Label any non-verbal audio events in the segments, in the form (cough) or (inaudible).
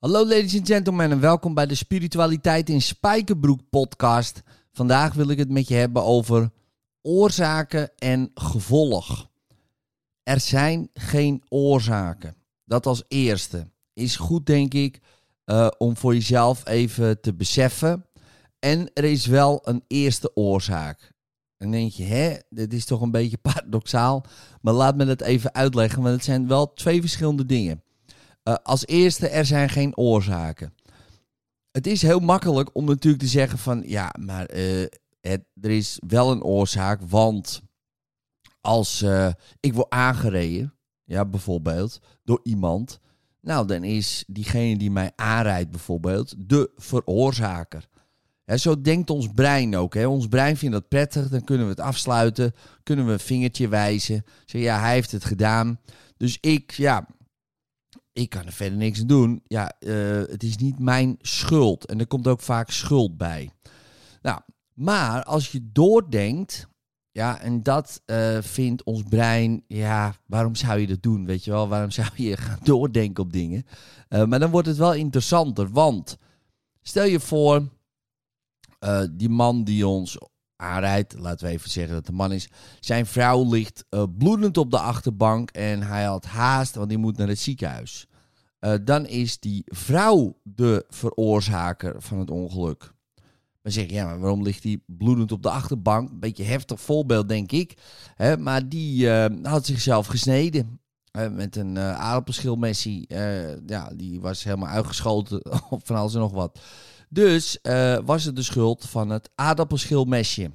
Hallo ladies and gentlemen en welkom bij de Spiritualiteit in Spijkerbroek podcast. Vandaag wil ik het met je hebben over oorzaken en gevolg. Er zijn geen oorzaken. Dat als eerste. Is goed denk ik uh, om voor jezelf even te beseffen. En er is wel een eerste oorzaak. Dan denk je, hè, dit is toch een beetje (laughs) paradoxaal. Maar laat me dat even uitleggen, want het zijn wel twee verschillende dingen. Uh, als eerste, er zijn geen oorzaken. Het is heel makkelijk om natuurlijk te zeggen van, ja, maar het, er is wel een oorzaak, want als uh, ik word aangereden, ja, bijvoorbeeld, door iemand, nou, dan is diegene die mij aanrijdt bijvoorbeeld de veroorzaker. He, zo denkt ons brein ook. Hè. Ons brein vindt dat prettig, dan kunnen we het afsluiten, kunnen we een vingertje wijzen. Zeggen, ja, hij heeft het gedaan. Dus ik, ja, ik kan er verder niks aan doen. Ja, uh, het is niet mijn schuld. En er komt ook vaak schuld bij. Nou, maar als je doordenkt, ja, en dat uh, vindt ons brein, ja, waarom zou je dat doen? Weet je wel, waarom zou je (laughs) gaan doordenken op dingen? Uh, maar dan wordt het wel interessanter, want stel je voor, die man die ons aanrijdt, laten we even zeggen dat de man is, zijn vrouw ligt bloedend op de achterbank en hij had haast, want hij moet naar het ziekenhuis. dan is die vrouw de veroorzaker van het ongeluk. Dan zeg je, ja, maar waarom ligt hij bloedend op de achterbank? Beetje heftig voorbeeld, denk ik. Hè, maar die uh, had zichzelf gesneden. Met een uh, aardappelschilmessie. ja, die was helemaal uitgeschoten (laughs) op van alles en nog wat. Dus was het de schuld van het aardappelschilmesje.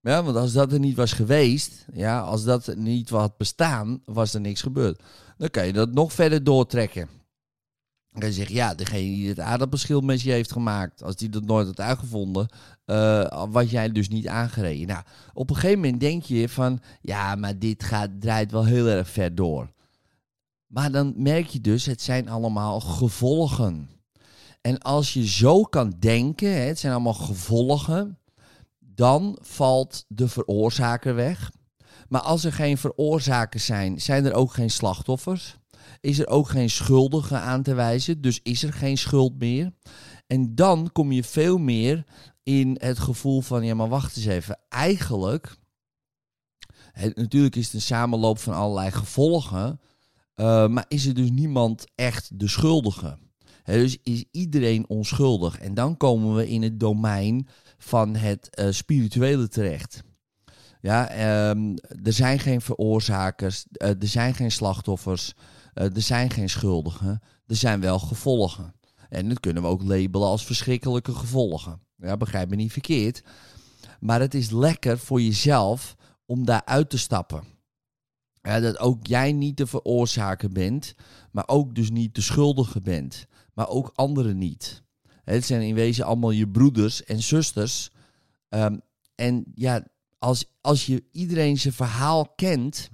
Ja, want als dat er niet was geweest, ja, als dat niet had bestaan, was er niks gebeurd. Dan kan je dat nog verder doortrekken. En zegt, ja, degene die het aardappelschilmesje heeft gemaakt, als die dat nooit had uitgevonden, uh, was jij dus niet aangereden. Nou, op een gegeven moment denk je van, ja, maar dit gaat, draait wel heel erg ver door. Maar dan merk je dus, het zijn allemaal gevolgen. En als je zo kan denken, hè, het zijn allemaal gevolgen, dan valt de veroorzaker weg. Maar als er geen veroorzakers zijn, zijn er ook geen slachtoffers is er ook geen schuldige aan te wijzen. Dus is er geen schuld meer. En dan kom je veel meer in het gevoel van, ja maar wacht eens even, eigenlijk, natuurlijk is het een samenloop van allerlei gevolgen, uh, maar is er dus niemand echt de schuldige. Dus is iedereen onschuldig. En dan komen we in het domein van het uh, spirituele terecht. Ja, um, er zijn geen veroorzakers, uh, er zijn geen slachtoffers. Uh, er zijn geen schuldigen, er zijn wel gevolgen. En dat kunnen we ook labelen als verschrikkelijke gevolgen. Ja, begrijp me niet verkeerd. Maar het is lekker voor jezelf om daar uit te stappen. Dat ook jij niet de veroorzaker bent, maar ook dus niet de schuldige bent. Maar ook anderen niet. Het zijn in wezen allemaal je broeders en zusters. Um, en ja, als, als je iedereen zijn verhaal kent,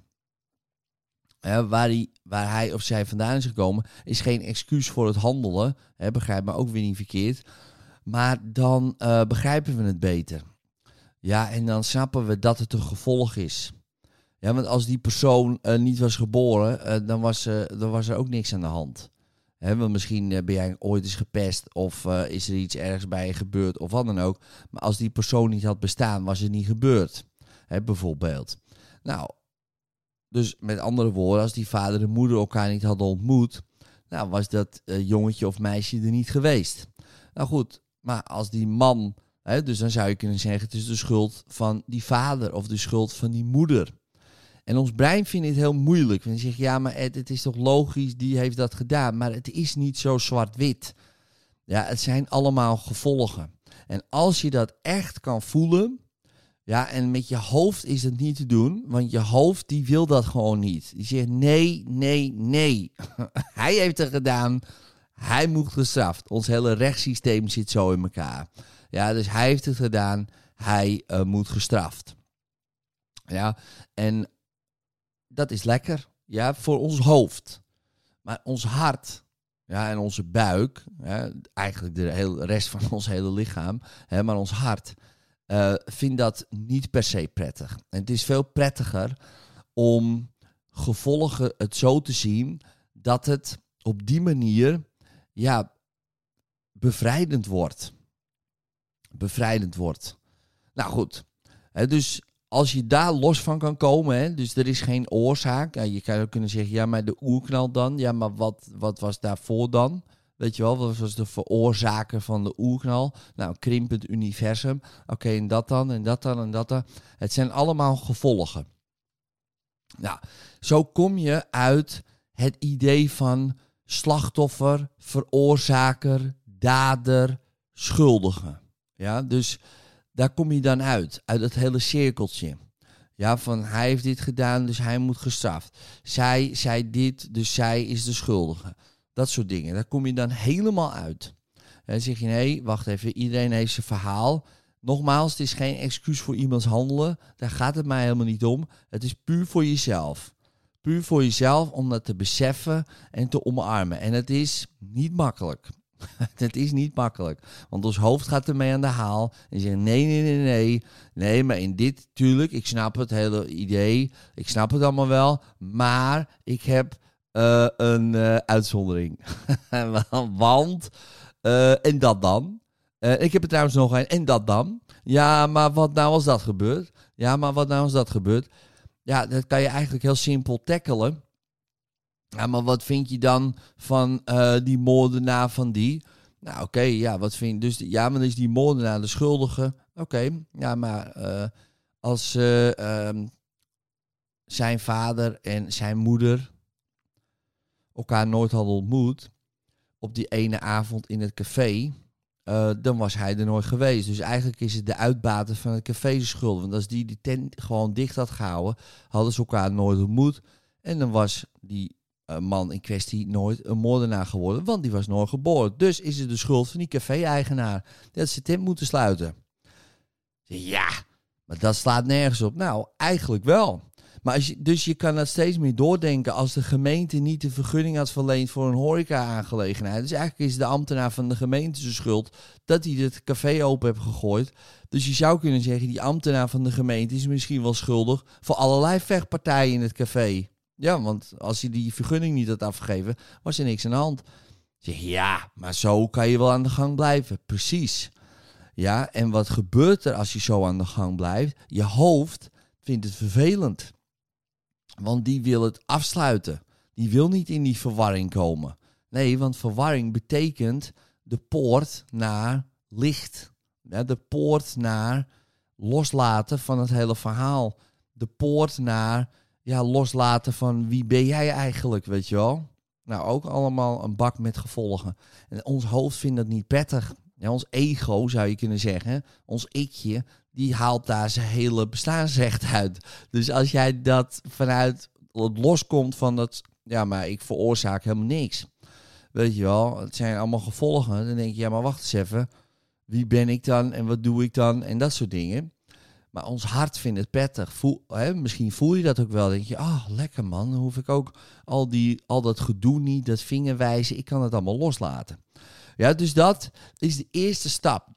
waar, hij, waar hij of zij vandaan is gekomen, is geen excuus voor het handelen. Hè, begrijp me ook weer niet verkeerd. Maar dan uh, begrijpen we het beter. Ja, en dan snappen we dat het een gevolg is. Ja, want als die persoon uh, niet was geboren, uh, dan, was, dan was er ook niks aan de hand. Want misschien ben jij ooit eens gepest of is er iets ergens bij je gebeurd of wat dan ook. Maar als die persoon niet had bestaan, was het niet gebeurd. Bijvoorbeeld. Nou, dus met andere woorden, als die vader en moeder elkaar niet hadden ontmoet, nou was dat uh, jongetje of meisje er niet geweest. Nou goed, maar als die man, dus dan zou je kunnen zeggen, het is de schuld van die vader of de schuld van die moeder. En ons brein vindt het heel moeilijk. We zeggen, ja, maar Ed, het is toch logisch, die heeft dat gedaan. Maar het is niet zo zwart-wit. Ja, het zijn allemaal gevolgen. En als je dat echt kan voelen, ja, en met je hoofd is het niet te doen, want je hoofd die wil dat gewoon niet. Die zegt nee, nee, nee. (laughs) hij heeft het gedaan, hij moet gestraft. Ons hele rechtssysteem zit zo in elkaar. Ja, dus hij heeft het gedaan, hij uh, moet gestraft. Ja, en dat is lekker, ja, voor ons hoofd. Maar ons hart, ja, en onze buik, eigenlijk de hele rest van (laughs) ons hele lichaam, hè, maar ons hart, uh, vind dat niet per se prettig. En het is veel prettiger om gevolgen het zo te zien dat het op die manier ja, bevrijdend wordt. Bevrijdend wordt. Nou goed, hè, dus als je daar los van kan komen, hè, dus er is geen oorzaak. Ja, je kan ook kunnen zeggen, ja, maar de oerknal dan. Ja, maar wat, wat was daarvoor dan? Weet je wel, wat was de veroorzaker van de oerknal? Nou, krimpend universum. Oké, en dat dan, en dat dan, en dat dan. Het zijn allemaal gevolgen. Nou, zo kom je uit het idee van slachtoffer, veroorzaker, dader, schuldige. Ja, dus daar kom je dan uit, uit het hele cirkeltje. Ja, van hij heeft dit gedaan, dus hij moet gestraft. Zij zei dit, dus zij is de schuldige. Dat soort dingen. Daar kom je dan helemaal uit. Dan zeg je, nee, wacht even, iedereen heeft zijn verhaal. Nogmaals, het is geen excuus voor iemands handelen. Daar gaat het mij helemaal niet om. Het is puur voor jezelf. Puur voor jezelf om dat te beseffen en te omarmen. En het is niet makkelijk. (laughs) het is niet makkelijk. Want ons hoofd gaat ermee aan de haal. En zegt nee, nee, nee, nee. Nee, maar in dit, tuurlijk, ik snap het hele idee. Ik snap het allemaal wel. Maar ik heb uh, een uh, uitzondering. (laughs) Want, uh, en dat dan? ik heb er trouwens nog een. En dat dan? Ja, maar wat nou als dat gebeurt? Ja, maar wat nou als dat gebeurt? Ja, dat kan je eigenlijk heel simpel tackelen. Ja, maar wat vind je dan van uh, die moordenaar van die? Nou, oké, ja, wat vind je? Dus ja, maar is die moordenaar de schuldige? Oké, ja, maar uh, als uh, zijn vader en zijn moeder elkaar nooit hadden ontmoet op die ene avond in het café, dan was hij er nooit geweest. Dus eigenlijk is het de uitbater van het café de schuld. Want als die die tent gewoon dicht had gehouden, hadden ze elkaar nooit ontmoet. En dan was die uh, man in kwestie nooit een moordenaar geworden, want die was nooit geboren. Dus is het de schuld van die café-eigenaar dat ze tent moeten sluiten. Ja, maar dat slaat nergens op. Nou, eigenlijk wel. Maar dus je kan dat steeds meer doordenken als de gemeente niet de vergunning had verleend voor een horeca-aangelegenheid. Dus eigenlijk is de ambtenaar van de gemeente zijn schuld dat hij het café open heeft gegooid. Dus je zou kunnen zeggen, die ambtenaar van de gemeente is misschien wel schuldig voor allerlei vechtpartijen in het café. Ja, want als hij die vergunning niet had afgegeven, was er niks aan de hand. Ja, maar zo kan je wel aan de gang blijven. Precies. Ja, en wat gebeurt er als je zo aan de gang blijft? Je hoofd vindt het vervelend. Want die wil het afsluiten. Die wil niet in die verwarring komen. Nee, want verwarring betekent de poort naar licht. De poort naar loslaten van het hele verhaal. De poort naar ja, loslaten van wie ben jij eigenlijk, weet je wel. Nou, ook allemaal een bak met gevolgen. En ons hoofd vindt dat niet prettig. Ja, ons ego zou je kunnen zeggen, ons ikje, die haalt daar zijn hele bestaansrecht uit. Dus als jij dat vanuit loskomt van dat, ja, maar ik veroorzaak helemaal niks. Weet je wel, het zijn allemaal gevolgen. Dan denk je, ja, maar wacht eens even. Wie ben ik dan en wat doe ik dan en dat soort dingen. Maar ons hart vindt het prettig. Voel, hè, misschien voel je dat ook wel. denk je, ah, oh, lekker man. Dan hoef ik ook al, die, al dat gedoe niet, dat vingerwijzen. Ik kan het allemaal loslaten. Ja, dus dat is de eerste stap.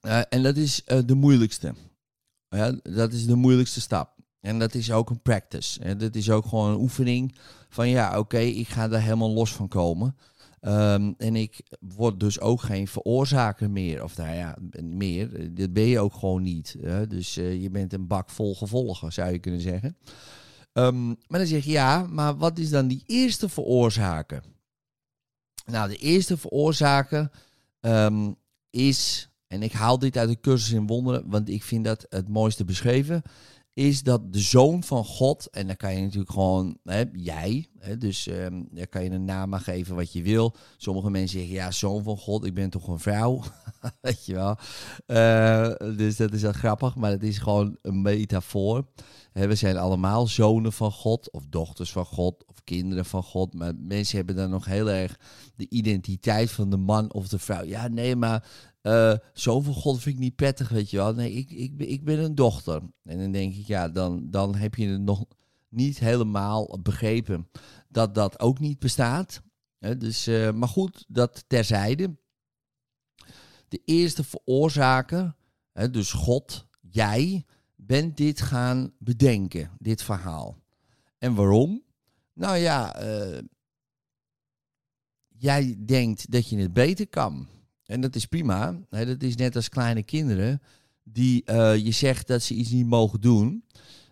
Uh, en dat is uh, de moeilijkste. Ja, dat is de moeilijkste stap. En dat is ook een practice. En dat is ook gewoon een oefening van ja, oké, ik ga daar helemaal los van komen. Um, en ik word dus ook geen veroorzaker meer. Of nou ja, meer. Dat ben je ook gewoon niet. Hè? Dus uh, je bent een bak vol gevolgen, zou je kunnen zeggen. Um, maar dan zeg je ja, maar wat is dan die eerste veroorzaker? Nou, de eerste veroorzaker um, is, en ik haal dit uit de cursus in wonderen, want ik vind dat het mooiste beschreven is dat de zoon van God, en dan kan je natuurlijk gewoon, hè, jij, hè, dus um, daar kan je een naam aan geven wat je wil. Sommige mensen zeggen, ja, zoon van God, ik ben toch een vrouw, (laughs) weet je wel. Uh, dus dat is wel grappig, maar het is gewoon een metafoor. Hè, we zijn allemaal zonen van God, of dochters van God, of kinderen van God, maar mensen hebben dan nog heel erg de identiteit van de man of de vrouw. Ja, nee, maar uh, van God vind ik niet prettig, weet je wel. Nee, ik, ik, ik ben een dochter. En dan denk ik, ja, dan, dan heb je het nog niet helemaal begrepen dat dat ook niet bestaat. dus, uh, maar goed, dat terzijde. De eerste veroorzaker, dus God, jij, bent dit gaan bedenken, dit verhaal. En waarom? Nou ja, uh, jij denkt dat je het beter kan. En dat is prima. Dat is net als kleine kinderen die uh, je zegt dat ze iets niet mogen doen.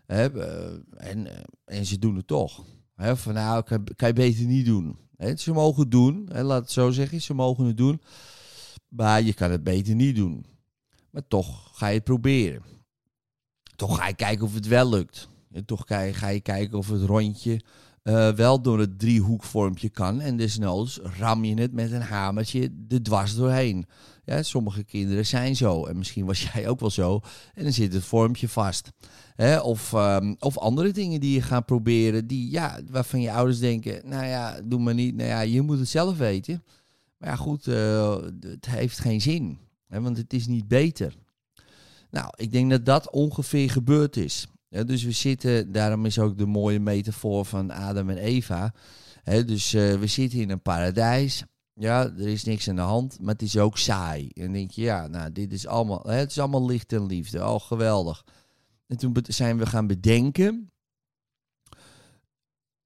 Hè, uh, en, uh, en ze doen het toch. Hè, van nou, kan, kan, je beter niet doen. Hè, ze mogen het doen. Hè, laat het zo zeggen. Ze mogen het doen. Maar je kan het beter niet doen. Maar toch ga je het proberen. Toch ga je kijken of het wel lukt. En toch je, ga je kijken of het rondje uh, wel door het driehoekvormpje kan. En desnoods ram je het met een hamertje er dwars doorheen. Sommige kinderen zijn zo. En misschien was (laughs) jij ook wel zo. En dan zit het vormpje vast. Of, um, of andere dingen die je gaat proberen. Die, ja, waarvan je ouders denken, nou ja, doe maar niet. Nou ja, je moet het zelf weten. Maar ja, goed, uh, het heeft geen zin. Want het is niet beter. Nou, ik denk dat dat ongeveer gebeurd is. Ja, dus we zitten, daarom is ook de mooie metafoor van Adam en Eva. Dus uh, we zitten in een paradijs. Ja, er is niks aan de hand, maar het is ook saai. En dan denk je, ja, nou, dit is allemaal, het is allemaal licht en liefde. Oh, geweldig. En toen zijn we gaan bedenken.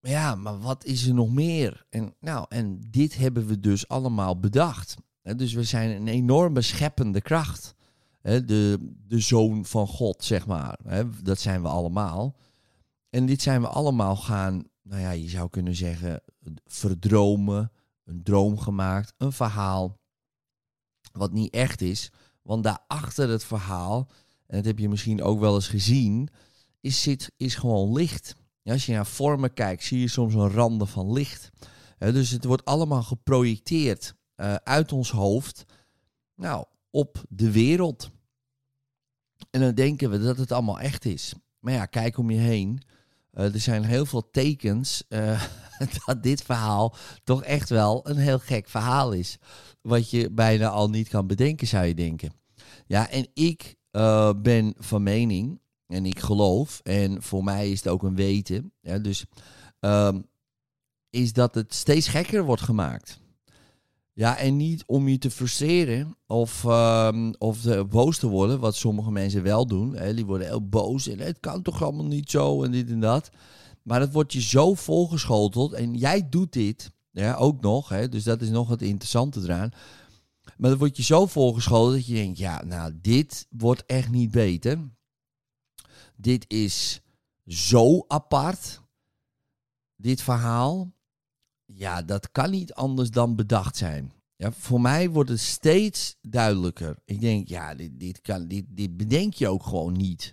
Ja, maar wat is er nog meer? En, nou, en dit hebben we dus allemaal bedacht. dus we zijn een enorme scheppende kracht de, de zoon van God, zeg maar. dat zijn we allemaal. En dit zijn we allemaal gaan, nou ja, je zou kunnen zeggen, verdromen, een droom gemaakt, een verhaal. Wat niet echt is, want daarachter het verhaal, en dat heb je misschien ook wel eens gezien, is, zit, is gewoon licht. als je naar vormen kijkt, zie je soms een randen van licht. dus het wordt allemaal geprojecteerd uh, uit ons hoofd. Nou, op de wereld. En dan denken we dat het allemaal echt is. Maar ja, kijk om je heen. Uh, er zijn heel veel tekens uh, (laughs) dat dit verhaal toch echt wel een heel gek verhaal is. Wat je bijna al niet kan bedenken, zou je denken. Ja, en ik uh, ben van mening en ik geloof, en voor mij is het ook een weten, dus um, is dat het steeds gekker wordt gemaakt. Ja, en niet om je te frustreren of, um, of boos te worden, wat sommige mensen wel doen. Hè. Die worden heel boos en het kan toch allemaal niet zo en dit en dat. Maar het wordt je zo volgeschoteld en jij doet dit ja, ook nog. Hè, dus dat is nog het interessante eraan. Maar het wordt je zo volgeschoteld dat je denkt, ja, nou, dit wordt echt niet beter. Dit is zo apart, dit verhaal ja, dat kan niet anders dan bedacht zijn. Ja, voor mij wordt het steeds duidelijker. Ik denk, ja, dit, dit, kan, dit, bedenk je ook gewoon niet.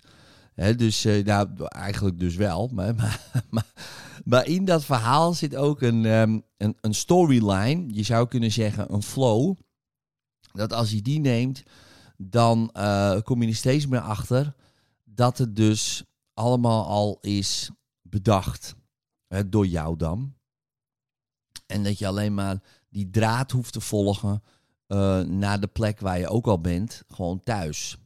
dus uh, nou, eigenlijk dus wel. (laughs) Maar, maar, maar, in dat verhaal zit ook een, um, een, een storyline. Je zou kunnen zeggen een flow. Dat als je die neemt, dan uh, kom je er steeds meer achter dat het dus allemaal al is bedacht. door jou dan. En dat je alleen maar die draad hoeft te volgen uh, naar de plek waar je ook al bent, gewoon thuis.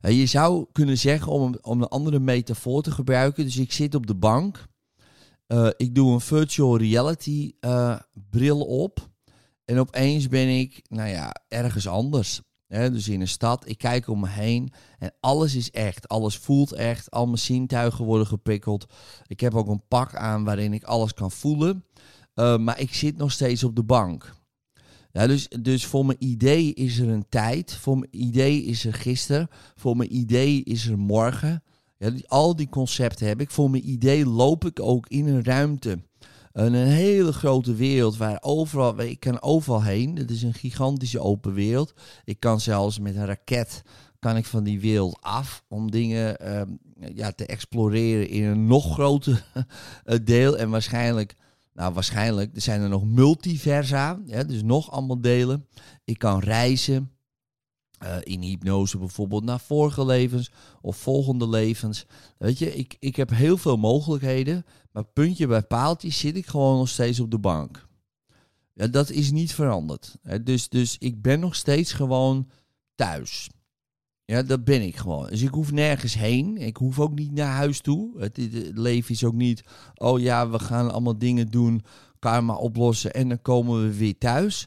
Uh, je zou kunnen zeggen, om, om een andere metafoor te gebruiken, dus ik zit op de bank, uh, ik doe een virtual reality bril op en opeens ben ik, nou ja, ergens anders. Dus in een stad, ik kijk om me heen en alles is echt, alles voelt echt, al mijn zintuigen worden geprikkeld. Ik heb ook een pak aan waarin ik alles kan voelen. Uh, maar ik zit nog steeds op de bank. Ja, dus, dus voor mijn idee is er een tijd. Voor mijn idee is er gisteren. Voor mijn idee is er morgen. Ja, al die concepten heb ik. Voor mijn idee loop ik ook in een ruimte. Een, hele grote wereld waar overal, ik kan overal heen. Het is een gigantische open wereld. Ik kan zelfs met een raket kan ik van die wereld af om dingen um, ja, te exploreren in een nog groter (laughs) deel. En waarschijnlijk nou, waarschijnlijk. Er zijn er nog multiversa, ja, dus nog allemaal delen. Ik kan reizen. Uh, in hypnose bijvoorbeeld naar vorige levens of volgende levens. Weet je, ik, ik heb heel veel mogelijkheden, maar puntje bij paaltje zit ik gewoon nog steeds op de bank. Ja, dat is niet veranderd. Dus, dus ik ben nog steeds gewoon thuis. Ja, dat ben ik gewoon. Dus ik hoef nergens heen. Ik hoef ook niet naar huis toe. Het, leven is ook niet, oh ja, we gaan allemaal dingen doen, karma oplossen en dan komen we weer thuis.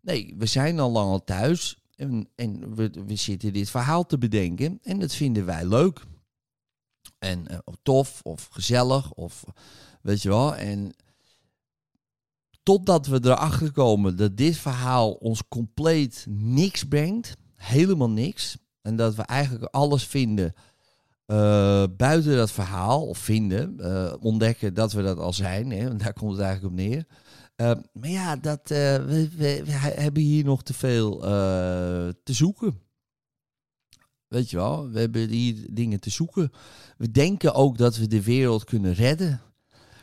Nee, we zijn al lang al thuis en, en we, we zitten dit verhaal te bedenken en dat vinden wij leuk. En uh, tof of gezellig of weet je wel. En Totdat we erachter komen dat dit verhaal ons compleet niks brengt. Helemaal niks. En dat we eigenlijk alles vinden uh, buiten dat verhaal. Of vinden. Uh, ontdekken dat we dat al zijn. Hè, daar komt het eigenlijk op neer. Uh, maar ja, dat, we, we, we, hebben hier nog te veel te zoeken. Weet je wel, we hebben hier dingen te zoeken. We denken ook dat we de wereld kunnen redden.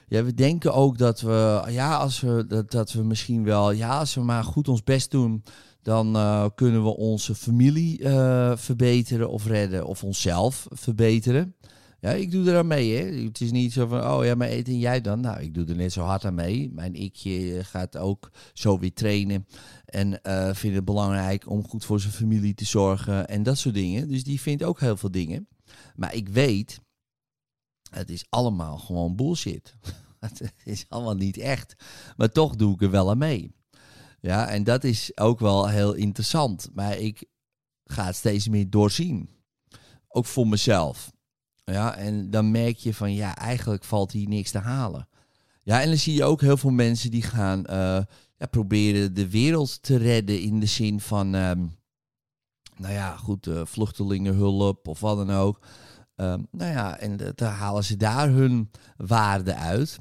Ja, we denken ook dat we, ja, als we, dat, dat we misschien wel, ja, als we maar goed ons best doen, dan uh, kunnen we onze familie uh, verbeteren of redden of onszelf verbeteren. Ja, ik doe er aan mee. Hè. Het is niet zo van, oh ja, maar eten jij dan? Nou, ik doe er net zo hard aan mee. Mijn ikje gaat ook zo weer trainen. En uh, vindt het belangrijk om goed voor zijn familie te zorgen en dat soort dingen. Dus die vindt ook heel veel dingen. Maar ik weet, het is allemaal gewoon bullshit. (laughs) het is allemaal niet echt. Maar toch doe ik er wel aan mee. Ja, en dat is ook wel heel interessant. Maar ik ga het steeds meer doorzien. Ook voor mezelf. Ja, en dan merk je van ja, eigenlijk valt hier niks te halen. Ja, en dan zie je ook heel veel mensen die gaan uh, ja, proberen de wereld te redden in de zin van, um, nou ja, goed, uh, vluchtelingenhulp of wat dan ook. Um, nou ja, en dan halen ze daar hun waarde uit.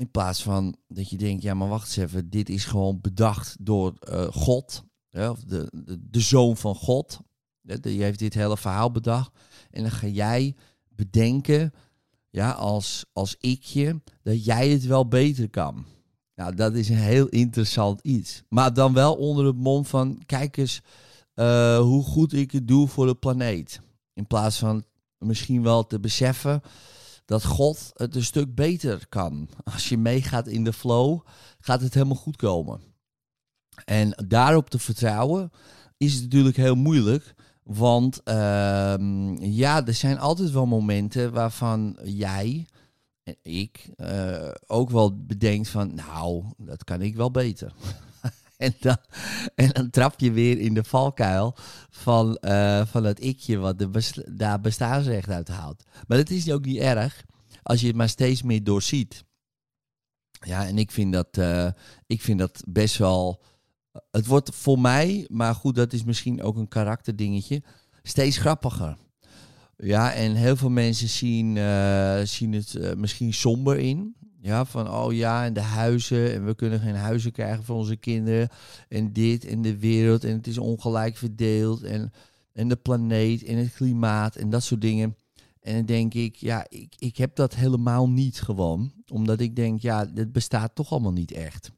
In plaats van dat je denkt, ja, maar wacht eens even, dit is gewoon bedacht door uh, God, ja, of de, de, zoon van God. Die heeft dit hele verhaal bedacht. En dan ga jij bedenken, ja, als, als ikje, dat jij het wel beter kan. Nou, dat is een heel interessant iets. Maar dan wel onder het mond van, kijk eens uh, hoe goed ik het doe voor de planeet. In plaats van misschien wel te beseffen dat God het een stuk beter kan. Als je meegaat in de flow, gaat het helemaal goed komen. En daarop te vertrouwen is natuurlijk heel moeilijk. Want uh, ja, er zijn altijd wel momenten waarvan jij en ik uh, ook wel bedenkt van, nou, dat kan ik wel beter. (laughs) en, dan, trap je weer in de valkuil van, uh, van het ikje wat de daar bestaansrecht uit haalt. Maar dat is ook niet erg als je het maar steeds meer doorziet. Ja, en ik vind dat, uh, ik vind dat best wel het wordt voor mij, maar goed, dat is misschien ook een karakterdingetje, steeds grappiger. Ja, en heel veel mensen zien, uh, zien het misschien somber in. Ja, van oh ja, en de huizen. En we kunnen geen huizen krijgen voor onze kinderen. En dit en de wereld. En het is ongelijk verdeeld. En, en de planeet en het klimaat en dat soort dingen. En dan denk ik, ja, ik, ik heb dat helemaal niet gewoon. Omdat ik denk, ja, het bestaat toch allemaal niet echt.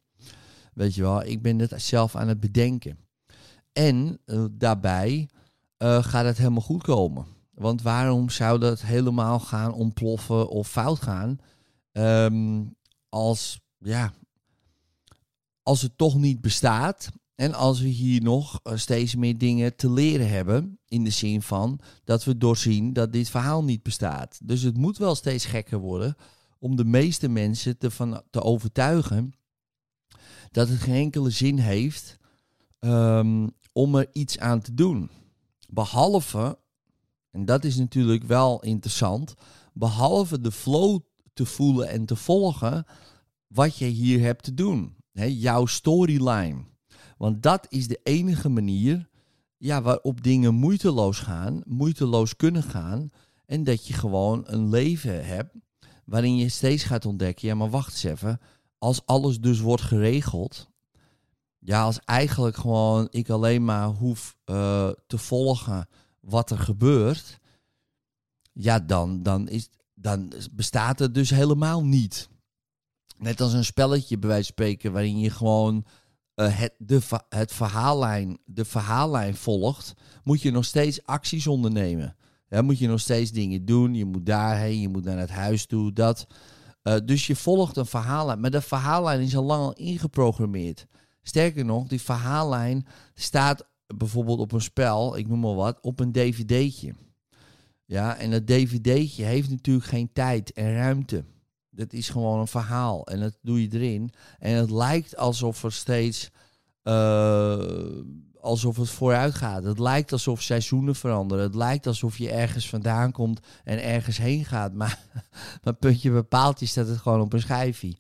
Weet je wel, ik ben het zelf aan het bedenken. En uh, daarbij uh, gaat het helemaal goed komen. Want waarom zou dat helemaal gaan ontploffen of fout gaan? Um, als, ja, als het toch niet bestaat. En als we hier nog eh, steeds meer dingen te leren hebben. In de zin van dat we doorzien dat dit verhaal niet bestaat. Dus het moet wel steeds gekker worden om de meeste mensen te, van, te overtuigen dat het geen enkele zin heeft um, om er iets aan te doen. Behalve, en dat is natuurlijk wel interessant, behalve de flow te voelen en te volgen wat je hier hebt te doen. He, jouw storyline. Want dat is de enige manier ja, waarop dingen moeiteloos gaan, moeiteloos kunnen gaan. En dat je gewoon een leven hebt waarin je steeds gaat ontdekken, ja maar wacht eens even, als alles dus wordt geregeld, ja, als eigenlijk gewoon ik alleen maar hoef uh, te volgen wat er gebeurt, ja, dan, dan, is, dan bestaat het dus helemaal niet. Net als een spelletje bij wijze van spreken, waarin je gewoon uh, het, de, het verhaallijn, de verhaallijn volgt, moet je nog steeds acties ondernemen. Ja, moet je nog steeds dingen doen. Je moet daarheen, je moet naar het huis toe, dat. Uh, dus je volgt een verhaallijn. Maar de verhaallijn is al lang al ingeprogrammeerd. Sterker nog, die verhaallijn staat bijvoorbeeld op een spel, ik noem maar wat, op een dvd'tje. Ja, en dat dvd'tje heeft natuurlijk geen tijd en ruimte. Dat is gewoon een verhaal en dat doe je erin. En het lijkt alsof er steeds, uh, alsof het vooruit gaat. Het lijkt alsof seizoenen veranderen. Het lijkt alsof je ergens vandaan komt en ergens heen gaat. (laughs) Maar, maar puntje bepaald staat het gewoon op een schijfje.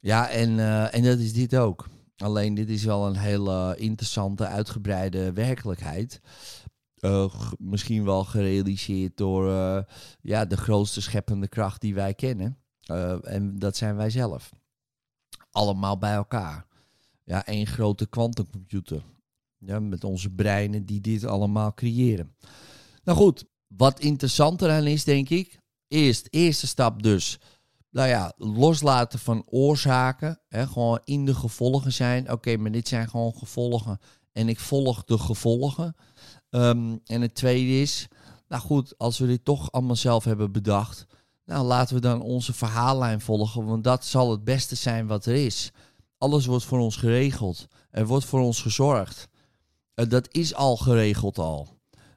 Ja, en, eh, en dat is dit ook. Alleen dit is wel een hele interessante, uitgebreide werkelijkheid. Uh, misschien wel gerealiseerd door uh, ja, de grootste scheppende kracht die wij kennen. Uh, en dat zijn wij zelf. Allemaal bij elkaar. Ja, één grote kwantumcomputer. Ja, met onze breinen die dit allemaal creëren. Nou goed, wat interessanter aan is, denk ik. Eerst, eerste stap dus. Nou ja, loslaten van oorzaken. Hè, gewoon in de gevolgen zijn. Oké, maar dit zijn gewoon gevolgen. En ik volg de gevolgen. Um, en het tweede is, nou goed, als we dit toch allemaal zelf hebben bedacht, nou laten we dan onze verhaallijn volgen, want dat zal het beste zijn wat er is. Alles wordt voor ons geregeld. Er wordt voor ons gezorgd. Uh, dat is al geregeld al.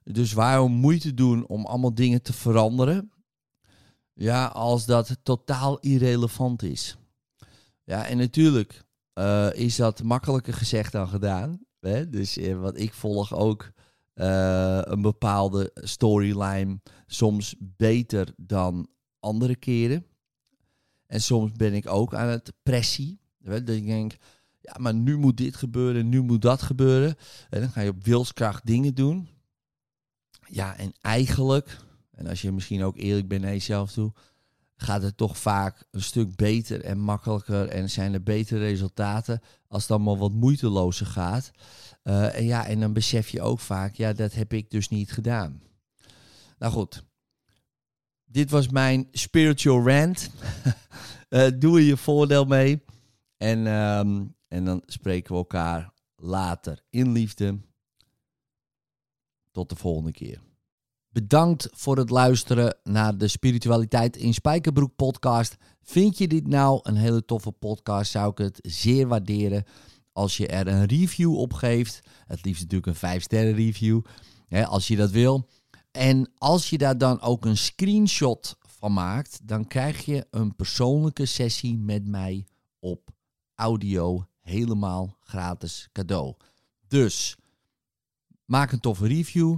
Dus waarom moeite doen om allemaal dingen te veranderen? Ja, als dat totaal irrelevant is. Ja, en natuurlijk uh, is dat makkelijker gezegd dan gedaan. Hè? Dus uh, wat ik volg ook uh, een bepaalde storyline soms beter dan andere keren. En soms ben ik ook aan het pressie. Dat ik denk, ja, maar nu moet dit gebeuren, nu moet dat gebeuren. En dan ga je op wilskracht dingen doen. Ja, en eigenlijk, en als je misschien ook eerlijk bent naar jezelf toe, gaat het toch vaak een stuk beter en makkelijker en zijn er betere resultaten als het allemaal wat moeitelozer gaat. Uh, en ja, en dan besef je ook vaak, ja, dat heb ik dus niet gedaan. Nou goed, dit was mijn spiritual rant. uh, (laughs) doe er je voordeel mee. En, um, en dan spreken we elkaar later in liefde. Tot de volgende keer. Bedankt voor het luisteren naar de Spiritualiteit in Spijkerbroek podcast. Vind je dit nou een hele toffe podcast? Zou ik het zeer waarderen als je er een review op geeft. Het liefst natuurlijk een 5 sterren review, hè, als je dat wil. En als je daar dan ook een screenshot van maakt, dan krijg je een persoonlijke sessie met mij op audio helemaal gratis cadeau. Dus maak een toffe review.